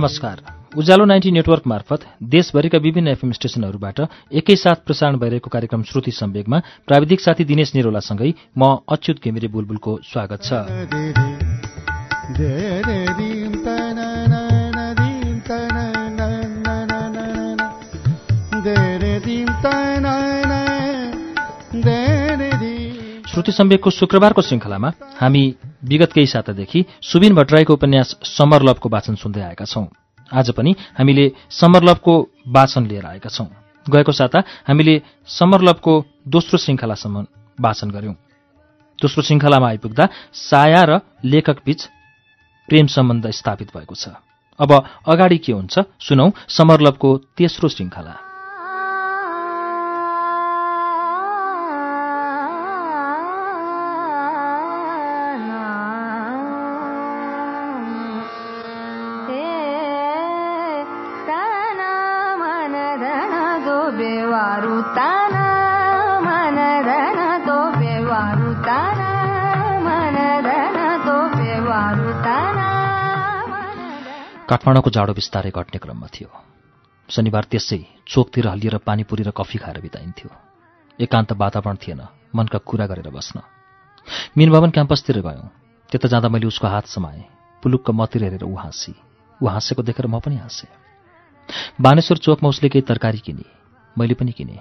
नमस्कार। उज्यालो ninety network मार्फत देशभरिका विभिन्न एफएम स्टेशनहरूबाट एकैसाथ प्रसारण भइरहेको कार्यक्रम श्रुति सम्वेगमा प्राविधिक साथी दिनेश निरोलासँगै म अच्युत घिमिरे बुलबुलको स्वागत छ। श्रुति सम्वेकको शुक्रबारको श्रृङ्खलामा हामी विगत केही सातादेखि सुबिन भट्टराईको उपन्यास समर लभको वाचन सुन्दै आएका छौं। आज पनि हामीले समर लभको वाचन लिएर आएका छौं। गएको साता हामीले समर लभको दोस्रो श्रृङ्खलासम्म वाचन गर्यौं। दोस्रो श्रृङ्खलामा आइपुग्दा साया र लेखक बीच प्रेम सम्बन्ध स्थापित भएको छ। अब अगाडि के हुन्छ सुनौ समरलभको तेस्रो श्रृङ्खला। काठमाडौँको जाडो बिस्तारै घट्ने क्रममा थियो। शनिबार त्यसै चोकतिर हल्लिएर पानीपुरी र कफी खाएर बिताइन्थ्यो। एकान्त वातावरण थिएन मनका कुरा गरेर बस्न। मिन भवन क्याम्पसतिर गयौँ। त्यता जाँदा मैले उसको हात समाएँ। पुलुक्क मतिर हेरेर ऊ हाँसी। ऊ हाँसेको देखेर म पनि हाँसेँ। बानेश्वर चोकमा उसले केही तरकारी किने। मैले पनि किने।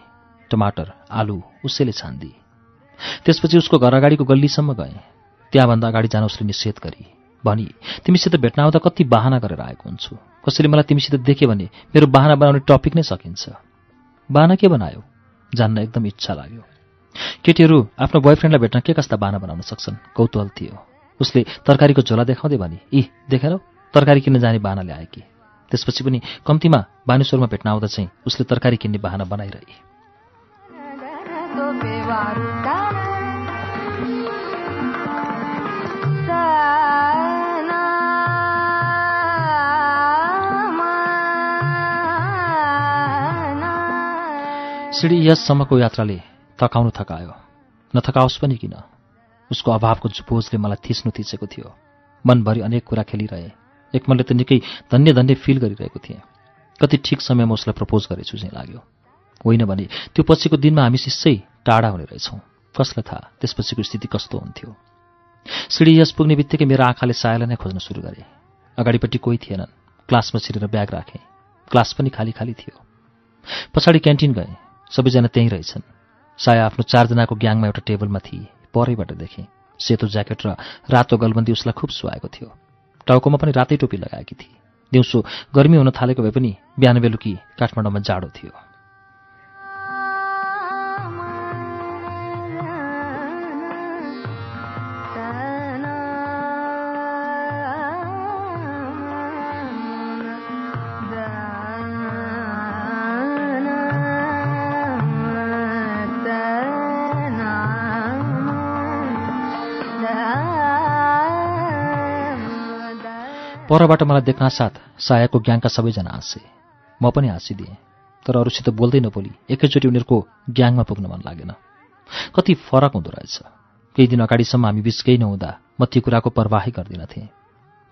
टमाटर आलु उसैले छान्दी। त्यसपछि उसको घर अगाडिको गल्लीसम्म गएँ। त्यहाँभन्दा अगाडि जान उसले निषेध गरी भनी तिमीसित भेट्न आउँदा कति बाहना गरेर आएको हुन्छु। कसैले मलाई तिमीसित देखे भने मेरो बाहना बनाउने टपिक नै सकिन्छ। बाहना के बनायो? जान्न एकदम इच्छा लाग्यो। केटीहरू आफ्नो बोयफ्रेन्डलाई भेट्न के कस्ता बाहना बनाउन सक्छन्? कौतूहल थियो। उसले तरकारीको झोला देखाउँदै भने यी देखेर तरकारी किन्न जाने बाहना ल्याए कि? त्यसपछि पनि कम्तीमा बानेश्वरमा भेट्न आउँदा चाहिँ उसले तरकारी किन्ने बाहना बनाइरहे। सिडी यससम्मको यात्राले थकाउनु थकायो। नथकाओस् पनि किन? उसको अभावको बोझले मलाई थिच्नु थिचेको थियो। मनभरि अनेक कुरा खेलिरहे। एक मनले त निकै धन्य धन्य फिल गरिरहेको थिएँ। कति ठिक समयमा उसलाई प्रपोज गरेछु चाहिँ लाग्यो। होइन भने त्यो पछिको दिनमा हामी शिष्यै टाढा हुने रहेछौँ। कसलाई थाहा? त्यसपछिको स्थिति कस्तो हुन्थ्यो? सिडी यस पुग्ने बित्तिकै मेरो आँखाले सायालाई नै खोज्न सुरु गरेँ। अगाडिपट्टि कोही थिएनन्। क्लासमा छिरेर ब्याग राखेँ। क्लास पनि खाली खाली थियो। पछाडि क्यान्टिन गएँ। सबैजना त्यहीँ रहेछन्। साया आफ्नो चारजनाको ग्याङमा एउटा टेबलमा थिए। परैबाट देखेँ। सेतो ज्याकेट र रातो गलबन्दी उसलाई खुब सुहाएको थियो। टाउकोमा पनि रातै टोपी लगाएकी थिए। दिउँसो गर्मी हुन थालेको भए पनि बिहान बेलुकी काठमाडौँमा जाडो थियो। परबाट मलाई देख्न साथ सायाको ग्याङका सबैजना हाँसे। म पनि हाँसिदिएँ तर अरूसित बोल्दै नबोली। एकैचोटि उनीहरूको ग्याङमा पुग्न मन लागेन। कति फरक हुँदो रहेछ। केही दिन अगाडिसम्म हामी बिच केही नहुँदा म ती कुराको प्रवाहै गर्दिनथेँ।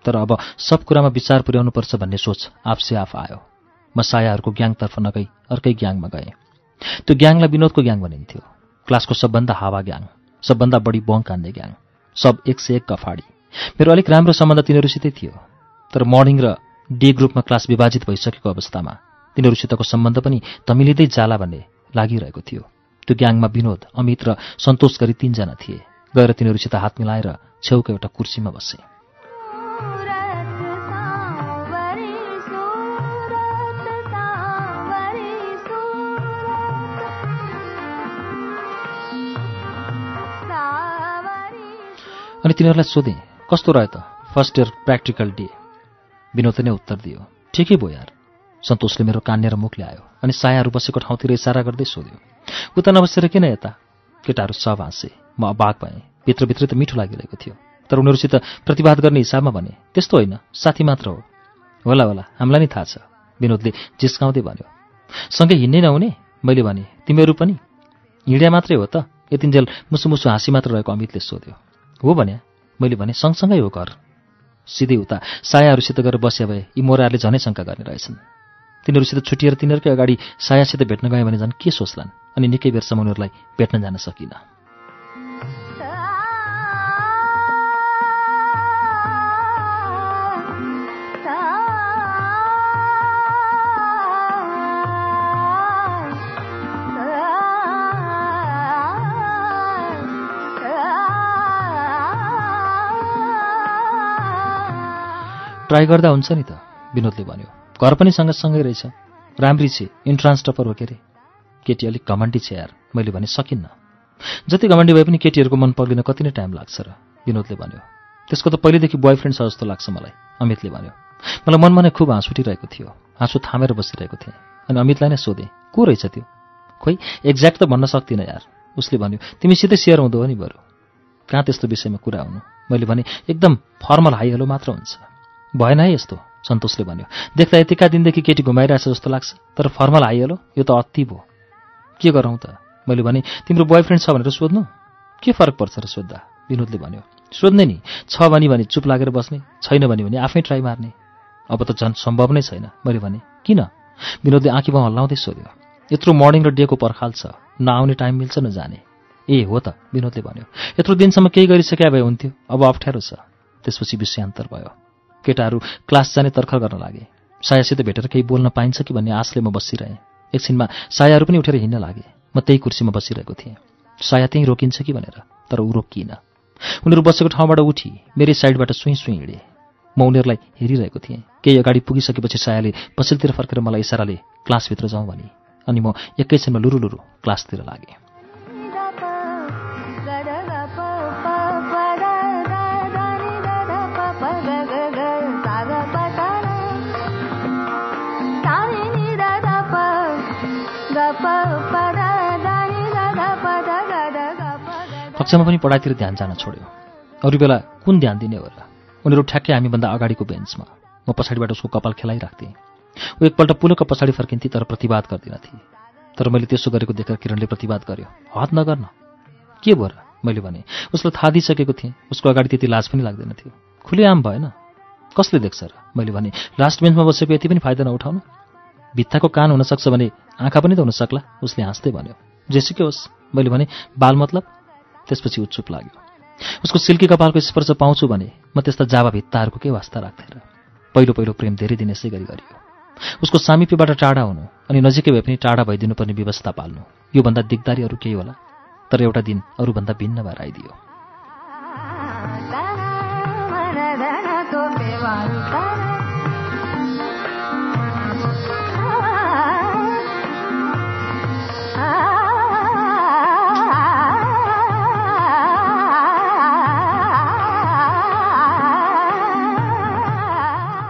तर अब सब कुरामा विचार पुर्याउनुपर्छ भन्ने सोच आफसे आफ आयो। म सायाहरूको ग्याङतर्फ नगई अर्कै ग्याङमा गएँ। त्यो ग्याङलाई विनोदको ग्याङ भनिन्थ्यो। क्लासको सबभन्दा हावा ग्याङ सबभन्दा बढी बङ्क हान्ने ग्याङ सब एक से एक कफाडी। मेरो अलिक राम्रो सम्बन्ध तिनीहरूसितै थियो। तर मर्निङ र डे ग्रुपमा क्लास विभाजित भइसकेको अवस्थामा तिनीहरूसितको सम्बन्ध पनि तमिलिँदै जाला भन्ने लागिरहेको थियो। त्यो ग्याङमा विनोद अमित र सन्तोष गरी तिनजना थिए। गएर तिनीहरूसित हात मिलाएर छेउको एउटा कुर्सीमा बसे। अनि तिनीहरूलाई सोधेँ कस्तो रह्यो त? First year practical day. विनोदले नै उत्तर दियो ठिकै भयो यार। सन्तोषले मेरो कान्नेर मुख ल्यायो अनि सायाहरू बसेको ठाउँतिर इसारा गर्दै सोध्यो उता नबसेर किन यता? केटाहरू सब हाँसे। म अबाक भएँ। भित्रभित्रै त मिठो लागिरहेको थियो। तर उनीहरूसित प्रतिवाद गर्ने हिसाबमा भने त्यस्तो होइन। साथी मात्र हो। होला होला। हामीलाई नै थाहा छ। विनोदले जिस्काउँदै भन्यो सँगै हिँड्नै नहुने? मैले भने तिमीहरू पनि? हिँड्या मात्रै हो त। यतिन्जेल मुसु मुसु हाँसी मात्र रहेको अमितले सोध्यो हो भन्या? मैले भने सँगसँगै हो घर। सिधै उता सायाहरूसित गएर बस्या भए यी मोराहरूले झनै शङ्का गर्ने रहेछन्। तिनीहरूसित छुटिएर तिनीहरूकै अगाडि सायासित भेट्न गएँ भने झन् के सोच्लान् अनि निकै बेरसम्म उनीहरूलाई भेट्न जान सकिनँ। ट्राई गर्दा हुन्छ नि त विनोदले भन्यो। घर पनि सँगसँगै रहेछ। राम्री छे इन्ट्रान्स टपर हो के अरे केटी अलिक घमण्डी छ यार मैले भने सकिन्न। जति घमण्डी भए पनि केटीहरूको मन पग्लिन कति नै टाइम लाग्छ र विनोदले भन्यो। त्यसको त पहिलेदेखि बोयफ्रेन्ड छ जस्तो लाग्छ मलाई अमितले भन्यो। मलाई मनमा नै खुब हाँस उठिरहेको थियो। हाँसो थामेर बसिरहेको थिएँ। अनि अमितलाई नै सोधेँ को रहेछ त्यो? खोइ एक्ज्याक्ट त भन्न सक्दिनँ यार उसले भन्यो। तिमीसितै सेयर हुँदो हो नि बरु। कहाँ त्यस्तो विषयमा कुरा हुनु? मैले भने एकदम फर्मल हाई हेलो मात्र हुन्छ। भएन है यस्तो सन्तोषले भन्यो। देख्दा यतिका दिनदेखि केटी घुमाइरहेछ जस्तो लाग्छ तर फर्मल आइहाल्यो यो त अति भयो। के गरौँ त? मैले भने तिम्रो बोयफ्रेन्ड छ भनेर सोध्नु? के फरक पर्छ र सोद्धा? विनोदले भन्यो। सोध्ने नि छ भने भने चुप लागेर बस्ने छैन भने भने आफै ट्राई मार्ने। अब त झन् सम्भव नै छैन मैले भने। किन? विनोदले आँखी भाउ हल्लाउँदै सोध्यो। यत्रो मर्निङ र डेको पर्खाल छ नआउने टाइम मिल्छ न जाने। ए हो त विनोदले भन्यो। यत्रो दिनसम्म केही गरिसक्या भए हुन्थ्यो अब अप्ठ्यारो छ। त्यसपछि विषयान्तर भयो। केटाहरू क्लास जाने तर्खर गर्न लागे। सायासित भेटेर केही बोल्न पाइन्छ कि भन्ने आशले म बसिरहेँ। एकछिनमा सायाहरू पनि उठेर हिँड्न लागे। म त्यही कुर्सीमा बसिरहेको थिएँ। साया त्यहीँ रोकिन्छ कि भनेर तर ऊ रोकिएन। उनीहरू बसेको ठाउँबाट उठी मेरै साइडबाट सुई सुई हिँडे। म उनीहरूलाई हेरिरहेको थिएँ। केही अगाडि पुगिसकेपछि सायाले पछिल्तिर फर्केर मलाई इसाराले क्लासभित्र जाउँ भने। अनि म एकैछिनमा लुरु लुरु क्लासतिर लागेँ। कक्षामा पनि पढाइतिर ध्यान जान छोड्यो। अरू बेला कुन ध्यान दिने होला? उनीहरू ठ्याक्कै हामीभन्दा अगाडिको बेन्चमा। म पछाडिबाट उसको कपाल खेलाइराख्थेँ। ऊ एकपल्ट पुलुक पछाडि फर्किन्थे तर प्रतिवाद गर्दिनथे तर मैले त्यसो गरेको देखेर किरणले प्रतिवाद गर्यो। हत नगर्न। के भयो र मैले भने उसलाई थाहा दिइसकेको थिएँ। उसको अगाडि त्यति लाज पनि लाग्दैन थियो। खुलेआम भएन। कसले देख्छ र? मैले भने लास्ट बेन्चमा बसेको यति पनि फाइदा नउठाउनु। भित्ताको कान हुनसक्छ भने आँखा पनि त हुनसक्ला उसले हाँस्दै भन्यो जेसुकै होस्। मैले भने बाल मतलब? त्यसपछि चुप लाग्यो। उसको सिल्की कपालको स्पर्श पाउँछु भने म त्यस्ता जावा भित्ताहरूको के वास्ता राख्थेँ पहिलो पहिलो प्रेम धेरै दिन यसै गरी गरियो। उसको सामिप्यबाट टाढा हुनु अनि नजिकै भए पनि टाढा भइदिनुपर्ने व्यवस्था पाल्नु योभन्दा दिगदारी अरू केही होला। तर एउटा दिन अरूभन्दा भिन्न भएर आइदियो।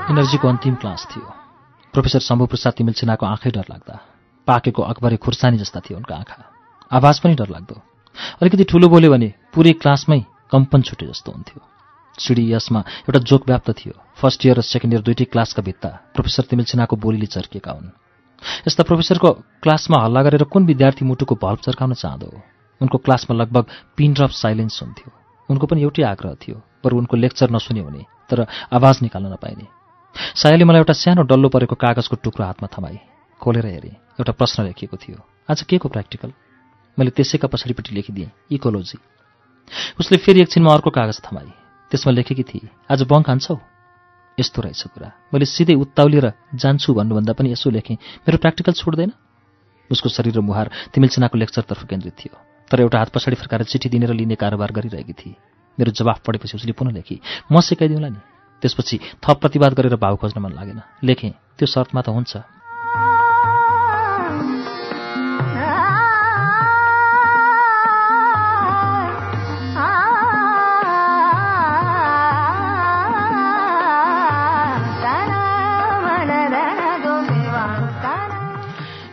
एनर्जीको अन्तिम क्लास थियो। प्रोफेसर शम्भुप्रसाद तिमिल सिन्हाको आँखै डर लाग्दा पाकेको अकबरे खुर्सानी जस्ता थियो उनका आँखा। आवाज पनि डर लाग्दो अलिकति ठुलो बोल्यो भने पुरै क्लासमै कम्पन छुटे जस्तो हुन्थ्यो। सिडी यसमा एउटा जोक व्याप्त थियो। फर्स्ट इयर र सेकेन्ड इयर दुइटै क्लासका भित्ता प्रोफेसर तिमिल सिन्हाको बोलीले चर्किएका हुन्। यस्ता प्रोफेसरको क्लासमा हल्ला गरेर कुन विद्यार्थी मुटुको भल्भ चर्काउन चाहँदो? उनको क्लासमा लगभग पिन ड्रप साइलेन्स हुन्थ्यो। उनको पनि एउटै आग्रह थियो। बरु उनको लेक्चर नसुन्यो भने तर आवाज निकाल्न नपाइने। सायाले मलाई एउटा सानो डल्लो परेको कागजको टुक्रो हातमा थमाई। खोलेर हेरेँ। एउटा प्रश्न लेखिएको थियो। आज के को प्र्याक्टिकल मैले त्यसैका पछाडिपट्टि लेखिदिएँ। इकोलोजी उसले फेरि एकछिनमा अर्को कागज थमाई। त्यसमा लेखेकी थिए आज बङ्क हान्छौ? यस्तो रहेछ कुरा। मैले सिधै उत्ताउलिएर जान्छु भन्नुभन्दा पनि यसो लेखेँ मेरो प्र्याक्टिकल छोड्दैन? उसको शरीर र मुहार तिमिलचनाको लेक्चरतर्फ केन्द्रित थियो। तर एउटा हात पछाडि फर्काएर चिठी दिनेर लिने कारोबार गरिरहेकी थिए। मेरो जवाफ पढेपछि उसले पुनः लेखी म सिकाइदिउँला नि। त्यसपछि थप प्रतिवाद गरेर भाउ खोज्न मन लागेन। लेखेँ त्यो शर्तमा त हुन्छ।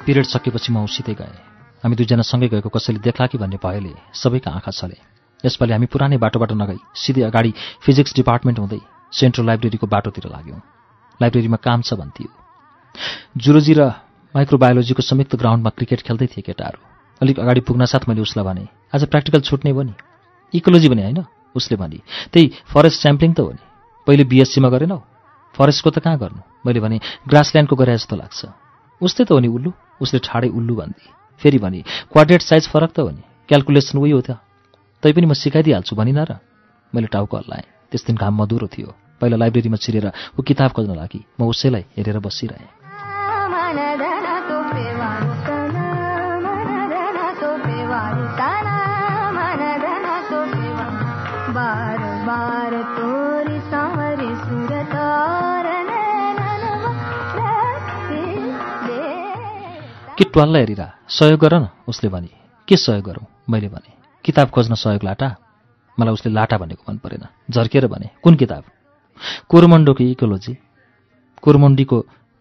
पिरियड सकेपछि म उसितै गएँ। हामी दुईजना सँगै गएको कसैले देख्ला कि भन्ने भयले सबैका आँखा छले। यसपालि हामी पुरानै बाटोबाट नगई सिधै अगाडि फिजिक्स डिपार्टमेन्ट हुँदै सेन्ट्रल लाइब्रेरीको बाटोतिर लाग्यौँ। लाइब्रेरीमा काम छ भन्थ्यो। जुरोजी र माइक्रोबायोलोजीको संयुक्त ग्राउन्डमा क्रिकेट खेल्दै थिए केटाहरू। अलिक अगाडि पुग्न साथ मैले उसलाई भने आज प्र्याक्टिकल छुट्ने भयो नि? इकोलोजी भने होइन उसले भनी त्यही फरेस्ट स्याम्पलिङ त हो नि। पहिले बिएससीमा गरेनौ। फरेस्टको त कहाँ गर्नु? मैले भने ग्रासल्यान्डको गरे जस्तो लाग्छ। उस्तै त हो नि उल्लु उसले ठाडै उल्लु भनिदिए फेरि भने क्वाड्रेट साइज फरक त हो नि। क्यालकुलेसन उही हो त। तैपनि म सिकाइदिइहाल्छु भनिन र। मैले टाउको हल्लाएँ। त्यस दिन घाम मधुरो थियो। पहिला लाइब्रेरीमा छिरेर ऊ किताब खोज्न लागि। म उसैलाई हेरेर बसिरहेँ। के ट्वाललाई हेरिरा? सहयोग गर न उसले भने। के सहयोग गरौँ? मैले भने। किताब खोज्न सहयोग लाटा? मलाई उसले लाटा भनेको मन परेन। झर्केर भने कुन किताब? कोरमण्डोको इकोलोजी। कोरमण्डीको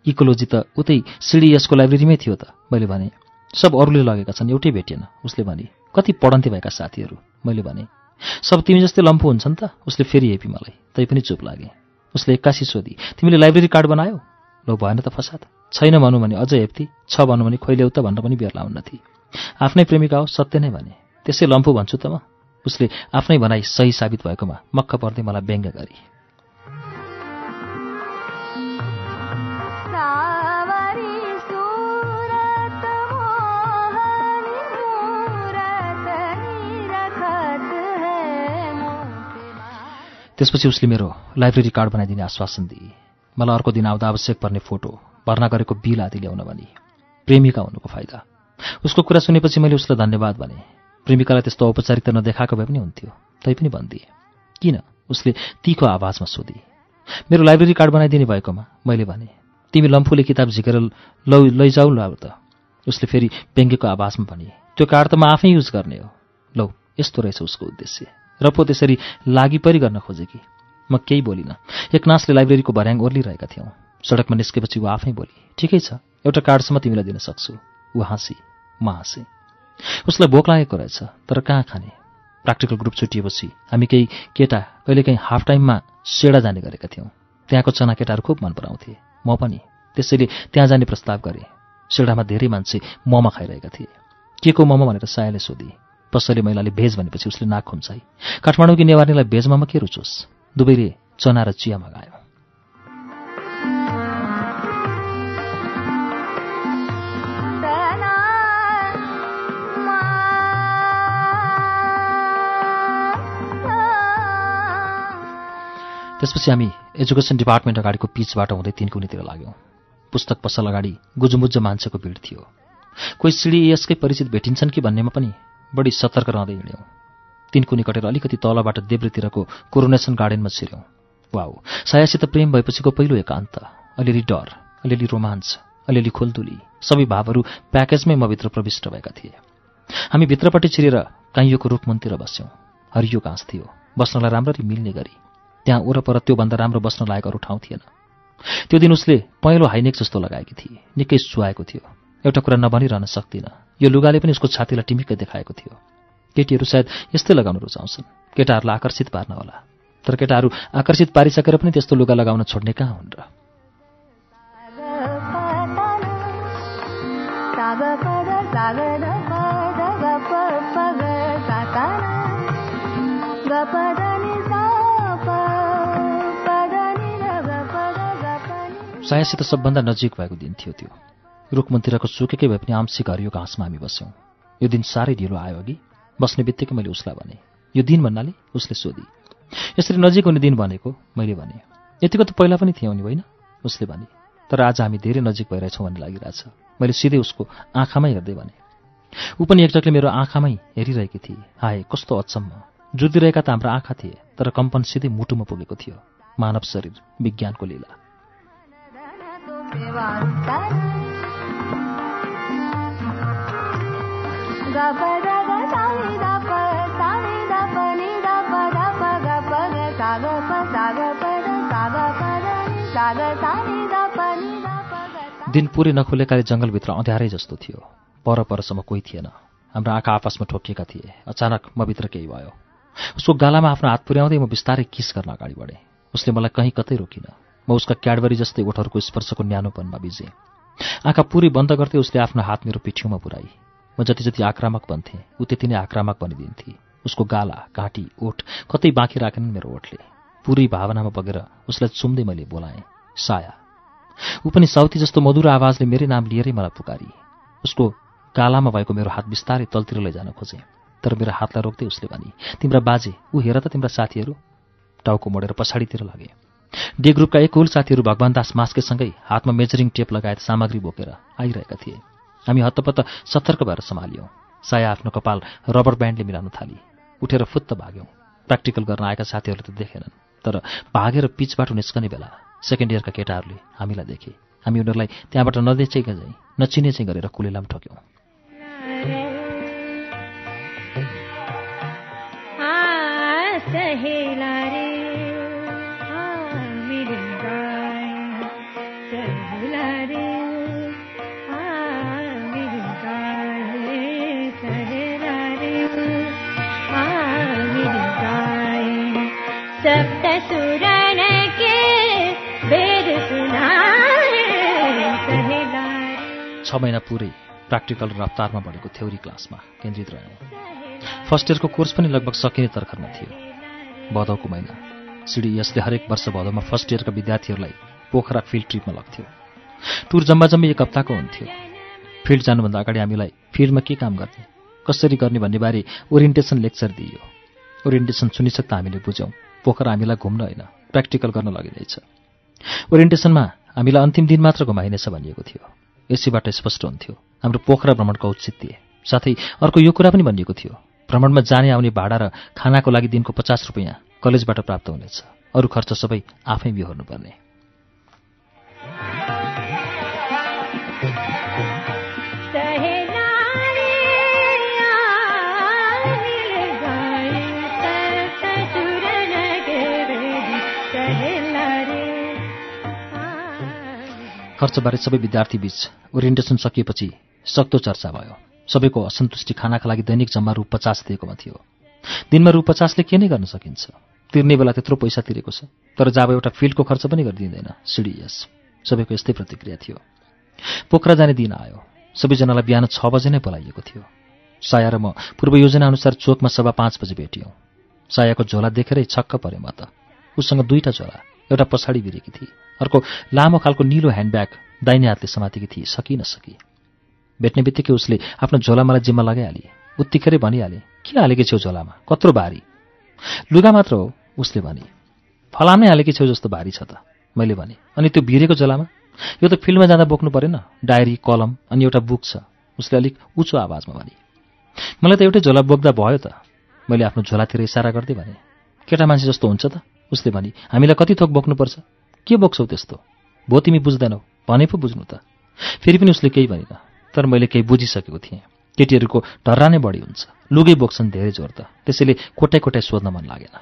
इकोलोजी त उतै सिडिएसको लाइब्रेरीमै थियो त। मैले भने सब अरूले लगेका छन् एउटै भेटिएन। उसले भने कति पढन्थे भएका साथीहरू? मैले भने सब तिमी जस्तै लम्फू हुन्छन् त? उसले फेरि हेपी मलाई तैपनि चुप लागे। उसले एक्कासी सोधी तिमीले लाइब्रेरी कार्ड बनायो? ल भएन त फसाद। छैन भनौँ भने अझ हेप्ती छ भनौँ भने खोइल्याउ त भनेर पनि बेर लाउन्न थिए आफ्नै प्रेमिका हो सत्य नै भने। त्यसै लम्फू भन्छु त म। उसले आफ्नै भनाइ सही साबित भएकोमा मक्ख पर्दै मलाई व्यङ्ग गरे। त्यसपछि उसले मेरो लाइब्रेरी कार्ड बनाइदिने आश्वासन दिए। मलाई अर्को दिन आउँदा आवश्यक पर्ने फोटो भर्ना गरेको बिल आदि ल्याउन भने। प्रेमिका हुनुको फाइदा। उसको कुरा सुनेपछि मैले उसलाई धन्यवाद भने। प्रेमिकालाई त्यस्तो औपचारिकता नदेखाएको भए पनि हुन्थ्यो। तैपनि भनिदिए। किन? उसले तीको आवाजमा सोधी। मेरो लाइब्रेरी कार्ड बनाइदिने भएकोमा मैले भने तिमी लम्फूले किताब झिकेर लौ लैजाउ ल त। उसले फेरि व्यङ्गेको आवाजमा भने त्यो कार्ड त म आफै युज गर्ने हो। लौ यस्तो रहेछ उसको उद्देश्य। र पो त्यसरी लागि परि गर्न खोजे कि? म केही बोलिनँ। एकनासले लाइब्रेरीको भर्याङ ओर्लिरहेका थियौँ। सडकमा निस्केपछि ऊ आफै बोली ठिकै छ एउटा कार्डसम्म तिमीलाई दिन सक्छु। ऊ हाँसी म हाँसेँ। उसलाई भोक लागेको रहेछ तर कहाँ खाने? प्र्याक्टिकल ग्रुप छुटिएपछि हामी केही केटा कहिलेकाहीँ हाफ टाइममा सेडा जाने गरेका थियौँ। त्यहाँको चना केटाहरू खुब मन पराउँथे। म पनि त्यसैले त्यहाँ जाने प्रस्ताव गरेँ। सेडामा धेरै मान्छे मोमो खाइरहेका थिए। के को मोमो भनेर सायाले सोधी। पसले महिलाले भेज भनेपछि उसले नाक खुम्चाई। काठमाडौँकी नेवारीलाई भेज मोमो के रुचोस्? दुवैले चना र चिया मगायो। त्यसपछि हामी एजुकेसन डिपार्टमेन्ट अगाडिको पिचबाट हुँदै तिनकुनीतिर लाग्यौँ। पुस्तक पसल अगाडि गुजुमुज्ज मान्छेको भिड थियो। कोही यसकै परिचित भेटिन्छन् कि भन्नेमा पनि बढी सतर्क रहँदै हिँड्यौँ। तिनकुनी कटेर अलिकति तलबाट देब्रेतिरको कोरोनेसन गार्डनमा छिर्यौँ। वाउ सायासित प्रेम भएपछिको पहिलो एकान्त। अलिअलि डर अलिअलि रोमाञ्च अलिअलि खोलदुली सबै भावहरू प्याकेजमै म भित्र प्रविष्ट भएका थिए। हामी भित्रपट्टि छिरेर काइयोको रुखमुन्तिर बस्यौँ। हरियो घाँस थियो। बस्नलाई राम्ररी मिल्ने गरी। त्यहाँ वरपर त्योभन्दा राम्रो बस्न लायक अरू ठाउँ थिएन। त्यो दिन उसले पहेँलो हाइनेक जस्तो लगाएकी थिए। निकै सुहाएको थियो। एउटा कुरा नभनिरहन सक्दिनँ। यो लुगाले पनि उसको छातीलाई टिमिक्कै देखाएको थियो। केटीहरू सायद यस्तै लगाउन रुचाउँछन्। केटाहरूलाई आकर्षित पार्न होला। तर केटाहरू आकर्षित पारिसकेर पनि त्यस्तो लुगा लगाउन छोड्ने कहाँ हुन् र? सायासित सबभन्दा नजिक भएको दिन थियो त्यो। रुखमन्तिरको सुकेकै भए पनि आंशिक हरियो घाँसमा हामी बस्यौँ। यो दिन साह्रै ढिलो आयो अघि। बस्ने बित्तिकै मैले उसलाई भने यो दिन भन्नाले उसले सोधी। यसरी नजिक हुने दिन भनेको मैले भने। यतिको त पहिला पनि थियौँ नि होइन? उसले भने तर आज हामी धेरै नजिक भइरहेछौँ भन्ने लागिरहेछ। मैले सिधै उसको आँखामै हेर्दै भने। ऊ पनि एकटकले मेरो आँखामै हेरिरहेकी थिए। हाए कस्तो अचम्म। जुधिरहेका त हाम्रो आँखा थिए तर कम्पन सिधै मुटुमा पुगेको थियो। मानव शरीर विज्ञानको लीला। दिन पुरै नखुलेकाले जङ्गलभित्र अँध्यारै जस्तो थियो। पर परसम्म कोही थिएन। हाम्रो आँखा आपसमा ठोकिएका थिए। अचानक म भित्र केही भयो। उसको गालामा आफ्नो हात पुर्याउँदै म बिस्तारै किस गर्न अगाडि बढेँ। उसले मलाई कहीँ कतै रोकिन। म उसका क्याडबरी जस्तै ओठहरूको स्पर्शको न्यानोपनमा बिजेँ। आँखा पुरै बन्द गर्दै उसले आफ्नो हात मेरो पिठ्यौमा पुऱ्याई। म जति जति आक्रामक बन्थेँ ऊ त्यति नै आक्रामक बनिदिन्थे। उसको गाला घाँटी ओठ कतै बाँकी राखेनन् मेरो ओठले। पुरै भावनामा बगेर उसलाई चुम्दै मैले बोलाएँ साया ऊ पनि साउथी जस्तो मधुर आवाजले मेरै नाम लिएरै मलाई पुकारी। उसको गालामा भएको मेरो हात बिस्तारै तलतिर लैजान खोजेँ तर मेरो हातलाई रोक्दै उसले भनी तिम्रा बाजे ऊ हेर त तिम्रा साथीहरू। टाउको मोडेर पछाडितिर लागे। डे ग्रुपका एक हुल साथीहरू भगवान दास मास्केसँगै हातमा मेजरिङ टेप लगायत सामग्री बोकेर आइरहेका थिए। हामी हत्तपत्त सतर्क भएर सम्हालियौँ। साया आफ्नो कपाल रबर ब्यान्डले मिलाउन थाली। उठेर फुत्त भाग्यौँ। प्र्याक्टिकल गर्न आएका साथीहरूले त देखेनन् तर भागेर पिचबाट निस्कने बेला सेकेन्ड इयरका केटाहरूले हामीलाई देखे। हामी उनीहरूलाई त्यहाँबाट नदेचेका नचिने चाहिँ गरेर कुलेलाम ठोक्यौँ छ महिना पुरै प्र्याक्टिकल रफ्तारमा बढेको थ्योरी क्लासमा केन्द्रित रह्यौँ। फर्स्ट इयरको कोर्स पनि लगभग सकिने तर्खरमा थियो। भदौको महिना। सिडिएसले हरेक वर्ष भदौमा फर्स्ट इयरका विद्यार्थीहरूलाई पोखरा फिल्ड ट्रिपमा लग्थ्यो। टुर जम्मा जम्मै एक हप्ताको हुन्थ्यो। फिल्ड जानुभन्दा अगाडि हामीलाई फिल्डमा के काम गर्ने? कसरी गर्ने भन्ने बारे ओरिएन्टेसन लेक्चर दिइयो। ओरिएन्टेसन सुनिसक्दा हामीले बुझ्यौँ। पोखरा हामीलाई घुम्न होइन प्र्याक्टिकल गर्न लगिँदैछ। ओरिएन्टेसनमा हामीलाई अन्तिम दिन मात्र घुमाइनेछ भनिएको थियो। यसैबाट स्पष्ट हुन्थ्यो। हाम्रो पोखरा भ्रमणको औचित्य साथै अर्को यो कुरा पनि भनिएको थियो। भ्रमणमा जाने आउने भाडा र खानाको लागि दिनको पचास रुपियाँ कलेजबाट प्राप्त हुनेछ। अरू खर्च सबै आफै बिहोर्नुपर्ने। खर्चबारे सबै विद्यार्थी बीच ओरिएन्टेसन सकिएपछि सक्दो चर्चा भयो। सबैको असन्तुष्टि खानाका लागि दैनिक जम्मा रु पचास दिएकोमा थियो। दिनमा रु पचासले के नै गर्न सकिन्छ? तिर्ने बेला त्यत्रो पैसा तिरेको छ तर जब एउटा फिल्डको खर्च पनि गरिदिँदैन सिडिएस। सबैको यस्तै प्रतिक्रिया थियो। पोखरा जाने दिन आयो। सबैजनालाई बिहान छ बजे नै बोलाइएको थियो। साया र म पूर्व योजना अनुसार चोकमा सभा पाँच बजे भेटियौँ। सायाको झोला देखेरै छक्क परे म त। उसँग दुईवटा झोला। एउटा पछाडि बिरेकी थिए। अर्को लामो खालको निलो ह्यान्डब्याग दाहिने हातले समातेकी थिए। सकि। नसकी भेट्ने बित्तिकै उसले आफ्नो झोला मलाई जिम्मा लगाइहाले। उत्तिखेरै भनिहाले के हालेकी छेउ झोलामा? कत्रो भारी? लुगा मात्र हो उसले भने। फलाम हालेकी छेउ जस्तो भारी छ त मैले भने। अनि त्यो भिरेको झोलामा? यो त फिल्डमा जाँदा बोक्नु परेन। डायरी कलम अनि एउटा बुक छ। उसले अलिक उचो आवाजमा भने। मलाई त एउटै झोला बोक्दा भयो त मैले आफ्नो झोलातिर इसारा गर्दै भने। केटा मान्छे जस्तो हुन्छ त? उसले भने हामीलाई कति थोक बोक्नुपर्छ? के बोक्छौ त्यस्तो? भो तिमी बुझ्दैनौ। भने पो बुझ्नु त। फेरि पनि उसले केही भनेन। तर मैले केही बुझिसकेको थिएँ। केटीहरूको ढर्रा नै बढी हुन्छ। लुगै बोक्छन् धेरै जोर त। त्यसैले कोटाइ कोटाइ सोध्न मन लागेन।